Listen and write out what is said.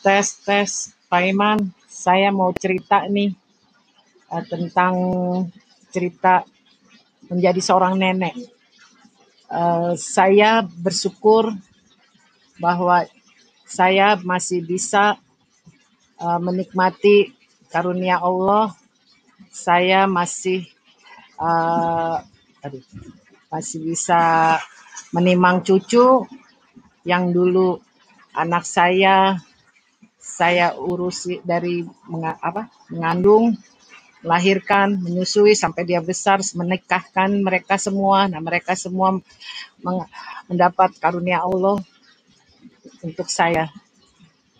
tes tes. Pak Iman saya mau cerita nih eh, tentang cerita menjadi seorang nenek. Eh, saya bersyukur bahwa saya masih bisa eh, menikmati karunia Allah. Saya masih eh, aduh, masih bisa menimang cucu yang dulu anak saya saya urusi dari apa mengandung melahirkan menyusui sampai dia besar menikahkan mereka semua. Nah mereka semua mendapat karunia Allah untuk saya